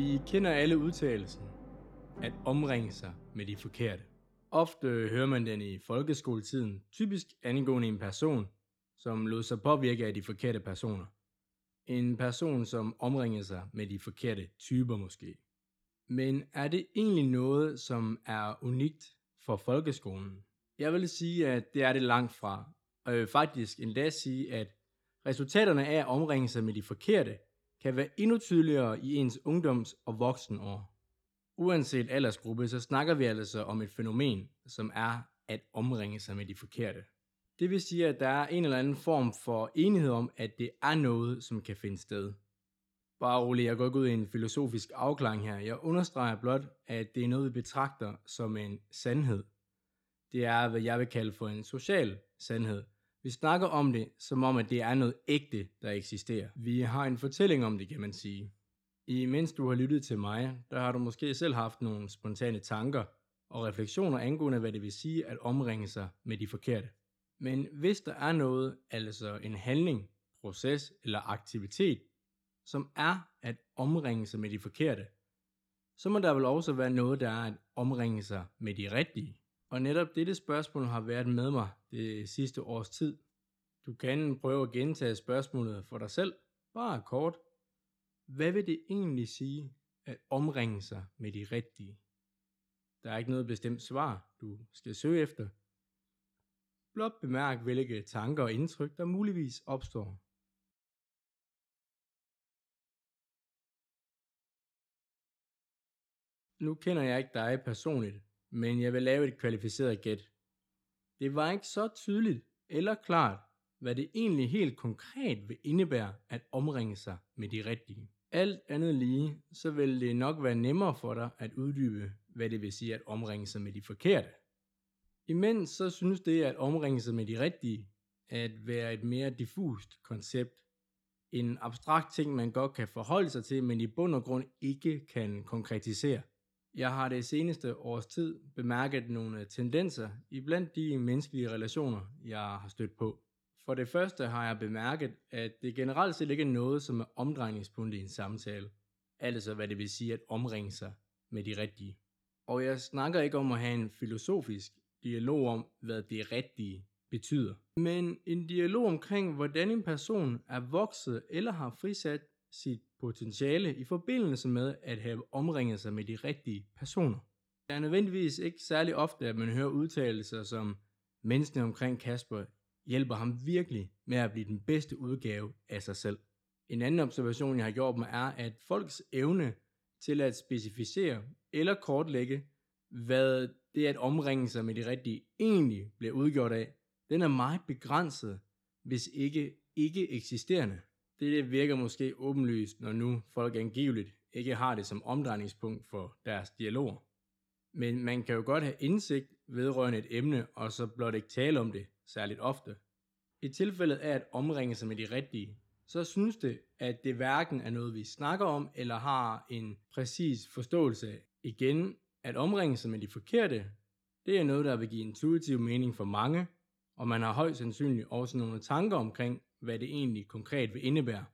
Vi kender alle udtalelsen at omringe sig med de forkerte. Ofte hører man den i folkeskoletiden, typisk angående en person, som lod sig påvirke af de forkerte personer. En person, som omringer sig med de forkerte typer måske. Men er det egentlig noget, som er unikt for folkeskolen? Jeg vil sige, at det er det langt fra. Og jeg vil faktisk endda sige, at resultaterne af at omringe sig med de forkerte kan være endnu tydeligere i ens ungdoms- og voksenår. Uanset aldersgruppe, så snakker vi altså om et fænomen, som er at omringe sig med de forkerte. Det vil sige, at der er en eller anden form for enighed om, at det er noget, som kan finde sted. Bare rolig, jeg går ikke ud i en filosofisk afklaring her. Jeg understreger blot, at det er noget, vi betragter som en sandhed. Det er, hvad jeg vil kalde for en social sandhed. Vi snakker om det, som om, at det er noget ægte, der eksisterer. Vi har en fortælling om det, kan man sige. I mens du har lyttet til mig, der har du måske selv haft nogle spontane tanker og refleksioner angående, hvad det vil sige at omringe sig med de forkerte. Men hvis der er noget, altså en handling, proces eller aktivitet, som er at omringe sig med de forkerte, så må der vel også være noget, der er at omringe sig med de rigtige. Og netop dette spørgsmål har været med mig det sidste års tid. Du kan prøve at gentage spørgsmålet for dig selv, bare kort. Hvad vil det egentlig sige at omringe sig med de rigtige? Der er ikke noget bestemt svar, du skal søge efter. Blot bemærk, hvilke tanker og indtryk, der muligvis opstår. Nu kender jeg ikke dig personligt, men jeg vil lave et kvalificeret gæt. Det var ikke så tydeligt eller klart, hvad det egentlig helt konkret vil indebære at omringe sig med de rigtige. Alt andet lige, så vil det nok være nemmere for dig at uddybe, hvad det vil sige at omringe sig med de forkerte. Imens så synes det at omringe sig med de rigtige at være et mere diffust koncept. En abstrakt ting, man godt kan forholde sig til, men i bund og grund ikke kan konkretisere. Jeg har det seneste års tid bemærket nogle tendenser i blandt de menneskelige relationer, jeg har stødt på. For det første har jeg bemærket, at det generelt set ikke er noget, som er omdrejningspunkt i en samtale. Altså hvad det vil sige at omringe sig med de rigtige. Og jeg snakker ikke om at have en filosofisk dialog om, hvad det rigtige betyder. Men en dialog omkring, hvordan en person er vokset eller har frisat sit potentiale i forbindelse med at have omringet sig med de rigtige personer. Det er nødvendigvis ikke særlig ofte, at man hører udtalelser som menneskene omkring Kasper hjælper ham virkelig med at blive den bedste udgave af sig selv. En anden observation, jeg har gjort mig, er, at folks evne til at specificere eller kortlægge, hvad det at omringe sig med de rigtige egentlig bliver udgjort af, den er meget begrænset, hvis ikke ikke eksisterende. Det virker måske åbenlyst, når nu folk angiveligt ikke har det som omdrejningspunkt for deres dialoger. Men man kan jo godt have indsigt vedrørende et emne, og så blot ikke tale om det særligt ofte. I tilfældet af at omringe sig med de rigtige, så synes det, at det hverken er noget, vi snakker om, eller har en præcis forståelse af. Igen, at omringe sig med de forkerte, det er noget, der vil give intuitiv mening for mange, og man har højst sandsynligt også nogle tanker omkring, hvad det egentlig konkret vil indebære.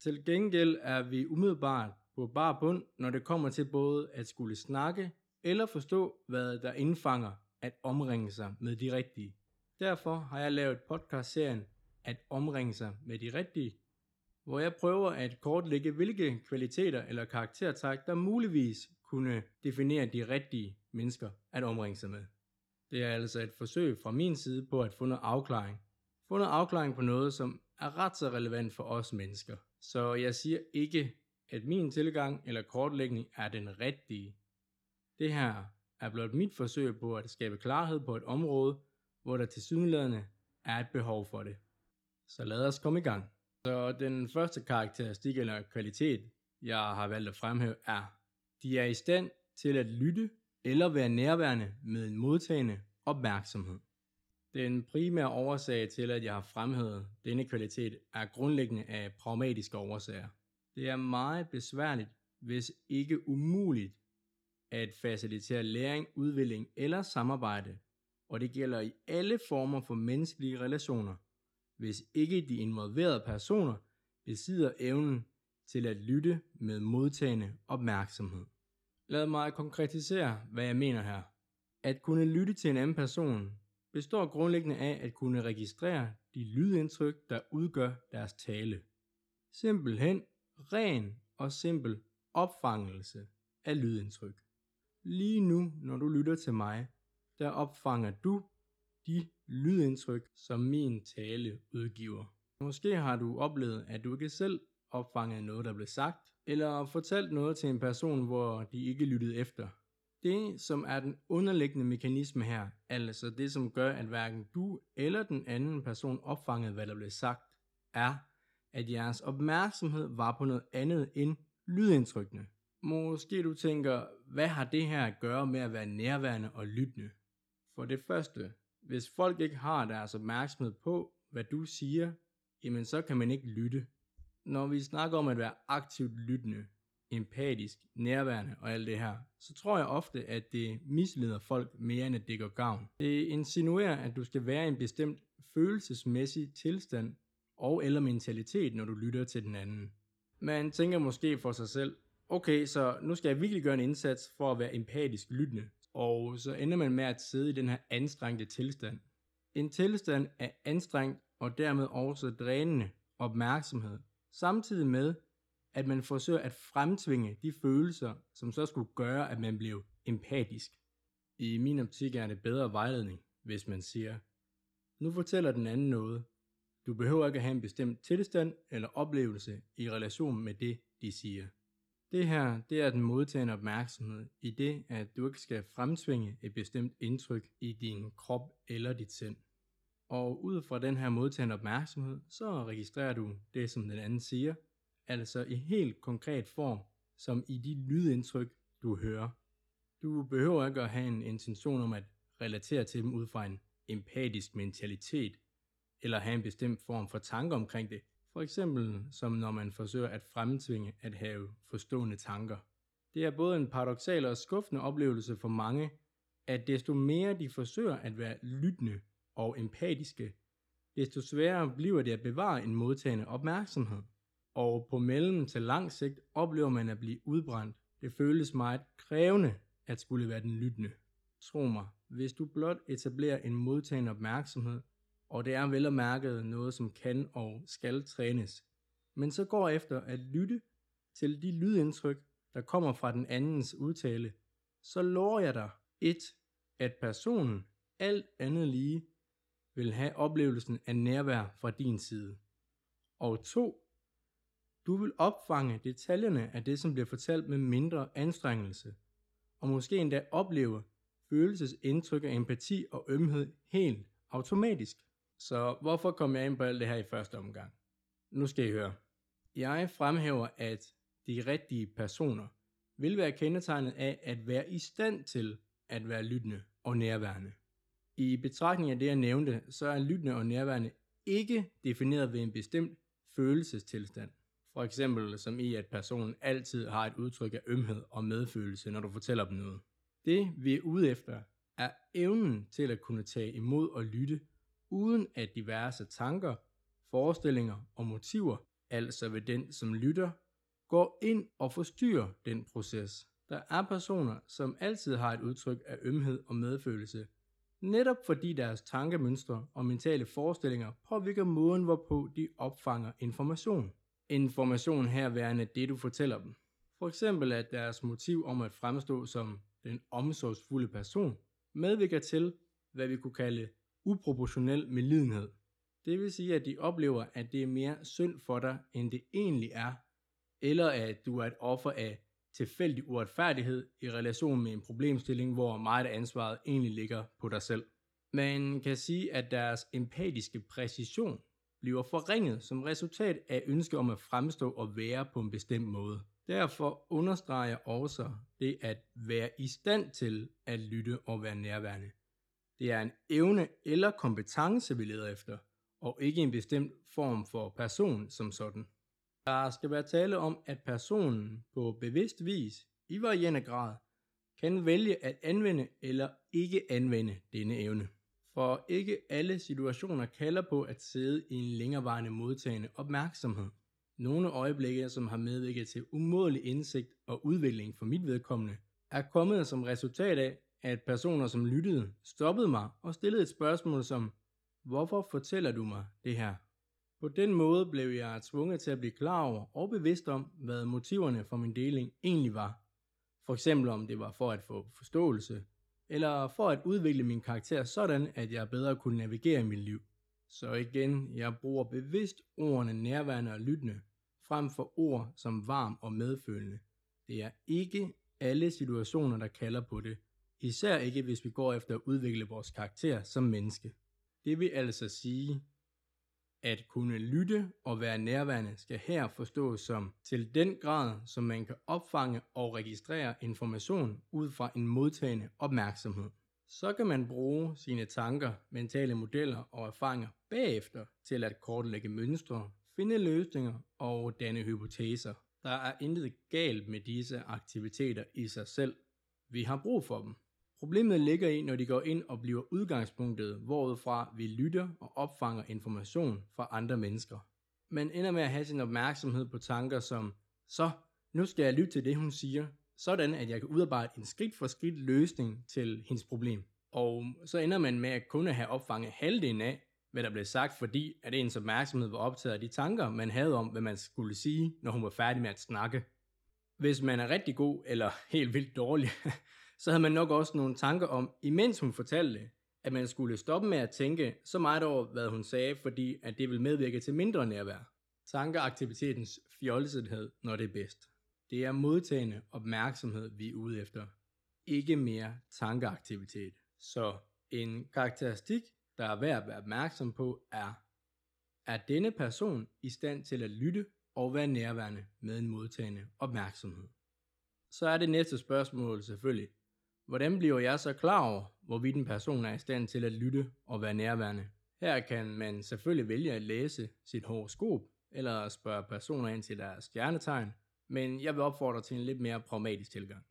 Til gengæld er vi umiddelbart på bar bund, når det kommer til både at skulle snakke eller forstå, hvad der indfanger at omringe sig med de rigtige. Derfor har jeg lavet podcast-serien At omringe sig med de rigtige, hvor jeg prøver at kortlægge, hvilke kvaliteter eller karaktertræk, der muligvis kunne definere de rigtige mennesker at omringe sig med. Det er altså et forsøg fra min side på at få noget afklaring fundet afklaring på noget, som er ret så relevant for os mennesker. Så jeg siger ikke, at min tilgang eller kortlægning er den rigtige. Det her er blot mit forsøg på at skabe klarhed på et område, hvor der til synligheden er et behov for det. Så lad os komme i gang. Så den første karakteristik eller kvalitet, jeg har valgt at fremhæve, er, de er i stand til at lytte eller være nærværende med en modtagende opmærksomhed. Den primære årsag til, at jeg har fremhævet denne kvalitet, er grundlæggende af pragmatiske årsager. Det er meget besværligt, hvis ikke umuligt, at facilitere læring, udvikling eller samarbejde, og det gælder i alle former for menneskelige relationer, hvis ikke de involverede personer besidder evnen til at lytte med modtagende opmærksomhed. Lad mig konkretisere, hvad jeg mener her. At kunne lytte til en anden person består grundlæggende af at kunne registrere de lydindtryk, der udgør deres tale. Simpelthen ren og simpel opfangelse af lydindtryk. Lige nu, når du lytter til mig, der opfanger du de lydindtryk, som min tale udgiver. Måske har du oplevet, at du ikke selv opfangede noget, der blev sagt, eller fortalt noget til en person, hvor de ikke lyttede efter. Det, som er den underliggende mekanisme her, altså det, som gør, at hverken du eller den anden person opfangede, hvad der blev sagt, er, at jeres opmærksomhed var på noget andet end lydindtrykkene. Måske du tænker, hvad har det her at gøre med at være nærværende og lyttende? For det første, hvis folk ikke har deres opmærksomhed på, hvad du siger, jamen så kan man ikke lytte. Når vi snakker om at være aktivt lyttende, empatisk, nærværende og alt det her, så tror jeg ofte, at det misleder folk mere end at det gør gavn. Det insinuerer, at du skal være i en bestemt følelsesmæssig tilstand og eller mentalitet, når du lytter til den anden. Man tænker måske for sig selv, okay, så nu skal jeg virkelig gøre en indsats for at være empatisk lyttende, og så ender man med at sidde i den her anstrengte tilstand. En tilstand af anstrengt og dermed også drænende opmærksomhed, samtidig med, at man forsøger at fremtvinge de følelser, som så skulle gøre, at man blev empatisk. I min optik er det bedre vejledning, hvis man siger, nu fortæller den anden noget. Du behøver ikke at have en bestemt tilstand eller oplevelse i relation med det, de siger. Det her, det er den modtagende opmærksomhed i det, at du ikke skal fremtvinge et bestemt indtryk i din krop eller dit sind. Og ud fra den her modtagende opmærksomhed, så registrerer du det, som den anden siger, altså i helt konkret form, som i de lydindtryk, du hører. Du behøver ikke at have en intention om at relatere til dem ud fra en empatisk mentalitet, eller have en bestemt form for tanke omkring det, for eksempel som når man forsøger at fremtvinge at have forstående tanker. Det er både en paradoxal og skuffende oplevelse for mange, at desto mere de forsøger at være lyttende og empatiske, desto sværere bliver det at bevare en modtagende opmærksomhed. Og på mellem til lang sigt oplever man at blive udbrændt. Det føles meget krævende at skulle være den lyttende. Tro mig, hvis du blot etablerer en modtagende opmærksomhed, og det er vel og mærket noget, som kan og skal trænes, men så går efter at lytte til de lydindtryk, der kommer fra den andens udtale, så lover jeg dig et, at personen alt andet lige vil have oplevelsen af nærvær fra din side. Og to, du vil opfange detaljerne af det, som bliver fortalt med mindre anstrengelse, og måske endda opleve følelsesindtryk af empati og ømhed helt automatisk. Så hvorfor kom jeg ind på alt det her i første omgang? Nu skal I høre. Jeg fremhæver, at de rigtige personer vil være kendetegnet af at være i stand til at være lyttende og nærværende. I betragtning af det, jeg nævnte, så er lyttende og nærværende ikke defineret ved en bestemt følelsestilstand. For eksempel som i, at personen altid har et udtryk af ømhed og medfølelse, når du fortæller dem noget. Det vi er ude efter, er evnen til at kunne tage imod og lytte, uden at diverse tanker, forestillinger og motiver, altså ved den som lytter, går ind og forstyrrer den proces. Der er personer, som altid har et udtryk af ømhed og medfølelse, netop fordi deres tankemønstre og mentale forestillinger påvirker måden, hvorpå de opfanger information. Information her værende det, du fortæller dem. For eksempel at deres motiv om at fremstå som den omsorgsfulde person medvirker til, hvad vi kunne kalde uproportionel medlidenhed. Det vil sige, at de oplever, at det er mere synd for dig, end det egentlig er, eller at du er et offer af tilfældig uretfærdighed i relation med en problemstilling, hvor meget af ansvaret egentlig ligger på dig selv. Man kan sige, at deres empatiske præcision bliver forringet som resultat af ønske om at fremstå og være på en bestemt måde. Derfor understreger jeg også det at være i stand til at lytte og være nærværende. Det er en evne eller kompetence, vi leder efter, og ikke en bestemt form for person som sådan. Der skal være tale om, at personen på bevidst vis, i varierende grad, kan vælge at anvende eller ikke anvende denne evne. For ikke alle situationer kalder på at sidde i en længerevarende modtagende opmærksomhed. Nogle øjeblikke, som har medvirket til umådelig indsigt og udvikling for mit vedkommende, er kommet som resultat af, at personer, som lyttede, stoppede mig og stillede et spørgsmål som, hvorfor fortæller du mig det her? På den måde blev jeg tvunget til at blive klar over og bevidst om, hvad motiverne for min deling egentlig var. For eksempel om det var for at få forståelse, eller for at udvikle min karakter sådan, at jeg bedre kunne navigere i mit liv. Så igen, jeg bruger bevidst ordene nærværende og lyttende, frem for ord som varm og medfølende. Det er ikke alle situationer, der kalder på det, især ikke hvis vi går efter at udvikle vores karakter som menneske. Det vil altså sige, at kunne lytte og være nærværende skal her forstås som til den grad, som man kan opfange og registrere information ud fra en modtagende opmærksomhed. Så kan man bruge sine tanker, mentale modeller og erfaringer bagefter til at kortlægge mønstre, finde løsninger og danne hypoteser. Der er intet galt med disse aktiviteter i sig selv. Vi har brug for dem. Problemet ligger i, når de går ind og bliver udgangspunktet, hvorudfra vi lytter og opfanger information fra andre mennesker. Man ender med at have sin opmærksomhed på tanker som, så nu skal jeg lytte til det, hun siger, sådan at jeg kan udarbejde en skridt for skridt løsning til hendes problem. Og så ender man med at kun have opfanget halvdelen af, hvad der blev sagt, fordi at ens opmærksomhed var optaget af de tanker, man havde om, hvad man skulle sige, når hun var færdig med at snakke. Hvis man er rigtig god eller helt vildt dårlig, så havde man nok også nogle tanker om, imens hun fortalte at man skulle stoppe med at tænke så meget over, hvad hun sagde, fordi at det vil medvirke til mindre nærvær. Tankeaktivitetens fjolsethed, når det er bedst. Det er modtagende opmærksomhed, vi er ude efter. Ikke mere tankeaktivitet. Så en karakteristik, der er værd at være opmærksom på, er, er denne person i stand til at lytte og være nærværende med en modtagende opmærksomhed? Så er det næste spørgsmål selvfølgelig, Hvordan bliver jeg så klar over, hvorvidt en person er i stand til at lytte og være nærværende? Her kan man selvfølgelig vælge at læse sit horoskop, eller spørge personer ind til deres stjernetegn, men jeg vil opfordre til en lidt mere pragmatisk tilgang.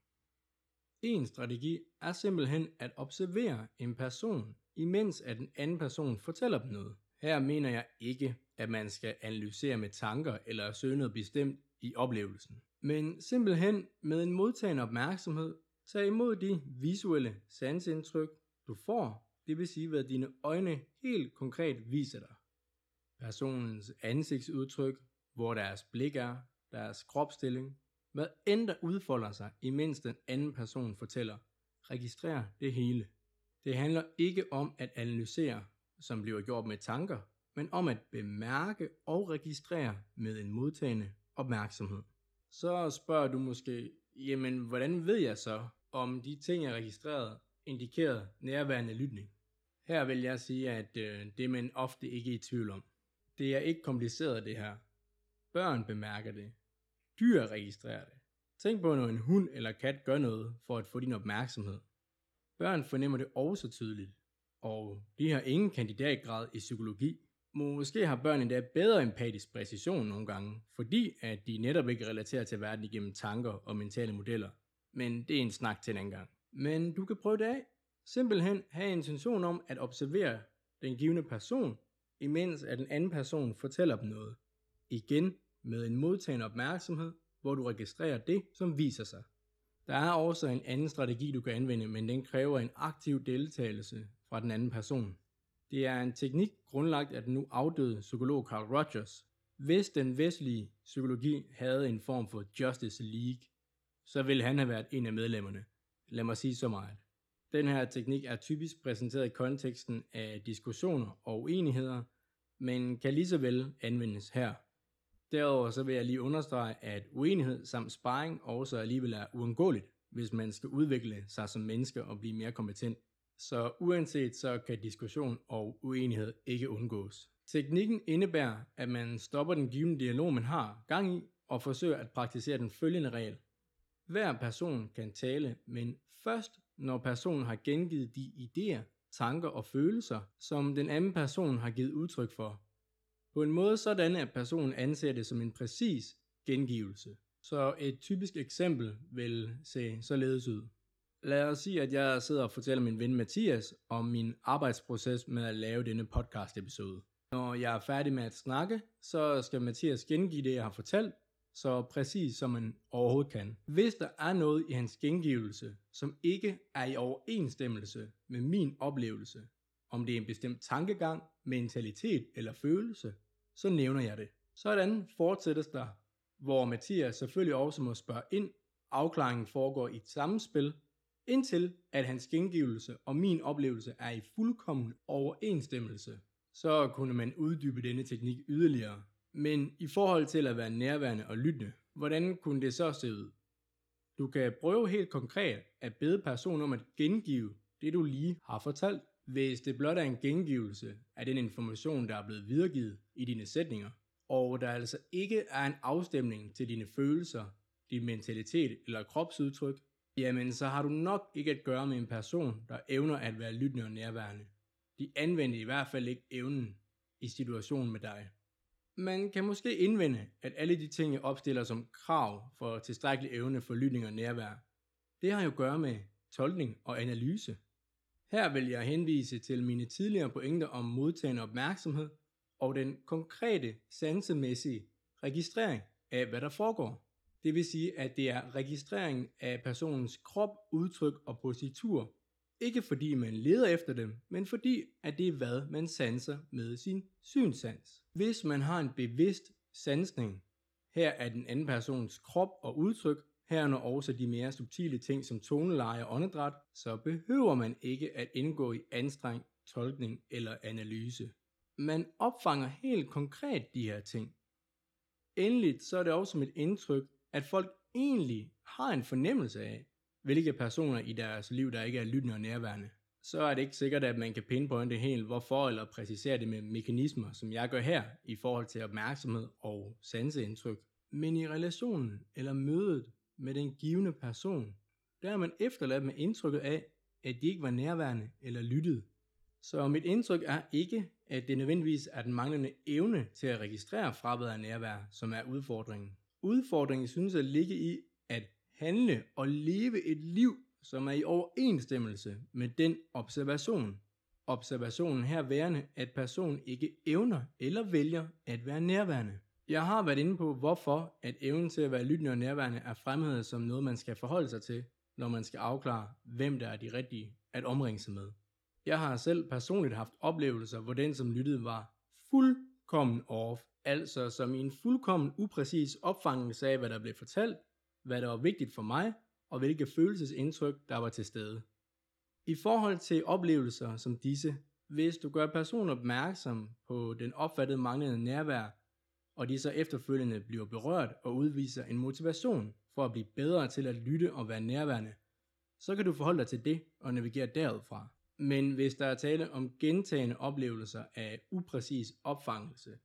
En strategi er simpelthen at observere en person, imens at den anden person fortæller dem noget. Her mener jeg ikke, at man skal analysere med tanker eller søge noget bestemt i oplevelsen, men simpelthen med en modtagende opmærksomhed Tag imod de visuelle sansindtryk, du får, det vil sige, hvad dine øjne helt konkret viser dig. Personens ansigtsudtryk, hvor deres blik er, deres kropsstilling, hvad end der udfolder sig, imens den anden person fortæller. Registrer det hele. Det handler ikke om at analysere, som bliver gjort med tanker, men om at bemærke og registrere med en modtagende opmærksomhed. Så spørger du måske, jamen hvordan ved jeg så, om de ting, jeg registrerede, indikerede nærværende lytning. Her vil jeg sige, at øh, det er man ofte ikke i tvivl om. Det er ikke kompliceret det her. Børn bemærker det. Dyr registrerer det. Tænk på, når en hund eller kat gør noget for at få din opmærksomhed. Børn fornemmer det også tydeligt, og de har ingen kandidatgrad i psykologi. Måske har børn endda bedre empatisk præcision nogle gange, fordi at de netop ikke relaterer til verden igennem tanker og mentale modeller, men det er en snak til en anden gang. Men du kan prøve det af. Simpelthen have intention om at observere den givende person, imens at den anden person fortæller dem noget. Igen med en modtagende opmærksomhed, hvor du registrerer det, som viser sig. Der er også en anden strategi, du kan anvende, men den kræver en aktiv deltagelse fra den anden person. Det er en teknik grundlagt af den nu afdøde psykolog Carl Rogers. Hvis den vestlige psykologi havde en form for Justice League, så ville han have været en af medlemmerne. Lad mig sige så meget. Den her teknik er typisk præsenteret i konteksten af diskussioner og uenigheder, men kan lige så vel anvendes her. Derover så vil jeg lige understrege, at uenighed samt sparring også alligevel er uundgåeligt, hvis man skal udvikle sig som menneske og blive mere kompetent. Så uanset så kan diskussion og uenighed ikke undgås. Teknikken indebærer, at man stopper den givende dialog, man har gang i, og forsøger at praktisere den følgende regel. Hver person kan tale, men først når personen har gengivet de idéer, tanker og følelser, som den anden person har givet udtryk for. På en måde sådan, at personen anser det som en præcis gengivelse. Så et typisk eksempel vil se således ud. Lad os sige, at jeg sidder og fortæller min ven Mathias om min arbejdsproces med at lave denne podcast episode. Når jeg er færdig med at snakke, så skal Mathias gengive det, jeg har fortalt, så præcis som man overhovedet kan. Hvis der er noget i hans gengivelse, som ikke er i overensstemmelse med min oplevelse, om det er en bestemt tankegang, mentalitet eller følelse, så nævner jeg det. Sådan fortsættes der, hvor Mathias selvfølgelig også må spørge ind. Afklaringen foregår i et samspil, indtil at hans gengivelse og min oplevelse er i fuldkommen overensstemmelse. Så kunne man uddybe denne teknik yderligere. Men i forhold til at være nærværende og lyttende, hvordan kunne det så se ud? Du kan prøve helt konkret at bede personen om at gengive det, du lige har fortalt, hvis det blot er en gengivelse af den information, der er blevet videregivet i dine sætninger, og der altså ikke er en afstemning til dine følelser, din mentalitet eller kropsudtryk, jamen så har du nok ikke at gøre med en person, der evner at være lyttende og nærværende. De anvender i hvert fald ikke evnen i situationen med dig. Man kan måske indvende, at alle de ting, jeg opstiller som krav for tilstrækkelig evne for lytning og nærvær, det har jo at gøre med tolkning og analyse. Her vil jeg henvise til mine tidligere pointer om modtagende opmærksomhed og den konkrete sansemæssige registrering af, hvad der foregår. Det vil sige, at det er registreringen af personens krop, udtryk og positur. Ikke fordi man leder efter dem, men fordi at det er hvad man sanser med sin synssans. Hvis man har en bevidst sansning, her er den anden persons krop og udtryk, herunder også de mere subtile ting som toneleje og åndedræt, så behøver man ikke at indgå i anstrengt tolkning eller analyse. Man opfanger helt konkret de her ting. Endeligt så er det også mit indtryk, at folk egentlig har en fornemmelse af, hvilke personer i deres liv, der ikke er lyttende og nærværende. Så er det ikke sikkert, at man kan pinpointe helt hvorfor, eller præcisere det med mekanismer, som jeg gør her, i forhold til opmærksomhed og sanseindtryk. Men i relationen eller mødet med den givende person, der er man efterladt med indtrykket af, at de ikke var nærværende eller lyttede. Så mit indtryk er ikke, at det nødvendigvis er den manglende evne til at registrere fraværet af nærvær, som er udfordringen. Udfordringen synes at ligge i at handle og leve et liv, som er i overensstemmelse med den observation. Observationen her værende, at personen ikke evner eller vælger at være nærværende. Jeg har været inde på, hvorfor at evnen til at være lyttende og nærværende er fremhævet som noget, man skal forholde sig til, når man skal afklare, hvem der er de rigtige at omringe sig med. Jeg har selv personligt haft oplevelser, hvor den, som lyttede, var fuldkommen off, altså som i en fuldkommen upræcis opfangelse af, hvad der blev fortalt, hvad der var vigtigt for mig, og hvilke følelsesindtryk, der var til stede. I forhold til oplevelser som disse, hvis du gør personen opmærksom på den opfattede manglende nærvær, og de så efterfølgende bliver berørt og udviser en motivation for at blive bedre til at lytte og være nærværende, så kan du forholde dig til det og navigere derudfra. Men hvis der er tale om gentagende oplevelser af upræcis opfangelse,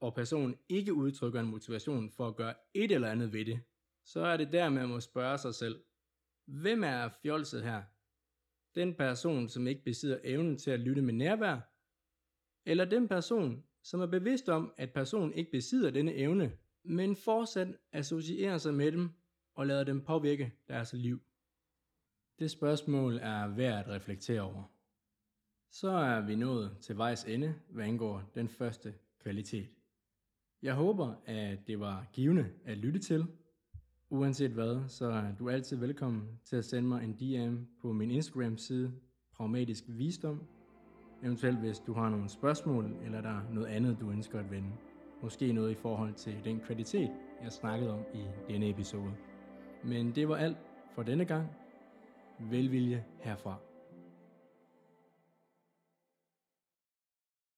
og personen ikke udtrykker en motivation for at gøre et eller andet ved det, så er det der, man må spørge sig selv, hvem er fjolset her? Den person, som ikke besidder evnen til at lytte med nærvær? Eller den person, som er bevidst om, at personen ikke besidder denne evne, men fortsat associerer sig med dem og lader dem påvirke deres liv? Det spørgsmål er værd at reflektere over. Så er vi nået til vejs ende, hvad angår den første kvalitet. Jeg håber, at det var givende at lytte til. Uanset hvad, så er du altid velkommen til at sende mig en DM på min Instagram-side, Pragmatisk Visdom. Eventuelt hvis du har nogle spørgsmål, eller der er noget andet, du ønsker at vende. Måske noget i forhold til den kvalitet, jeg snakkede om i denne episode. Men det var alt for denne gang. Velvilje herfra.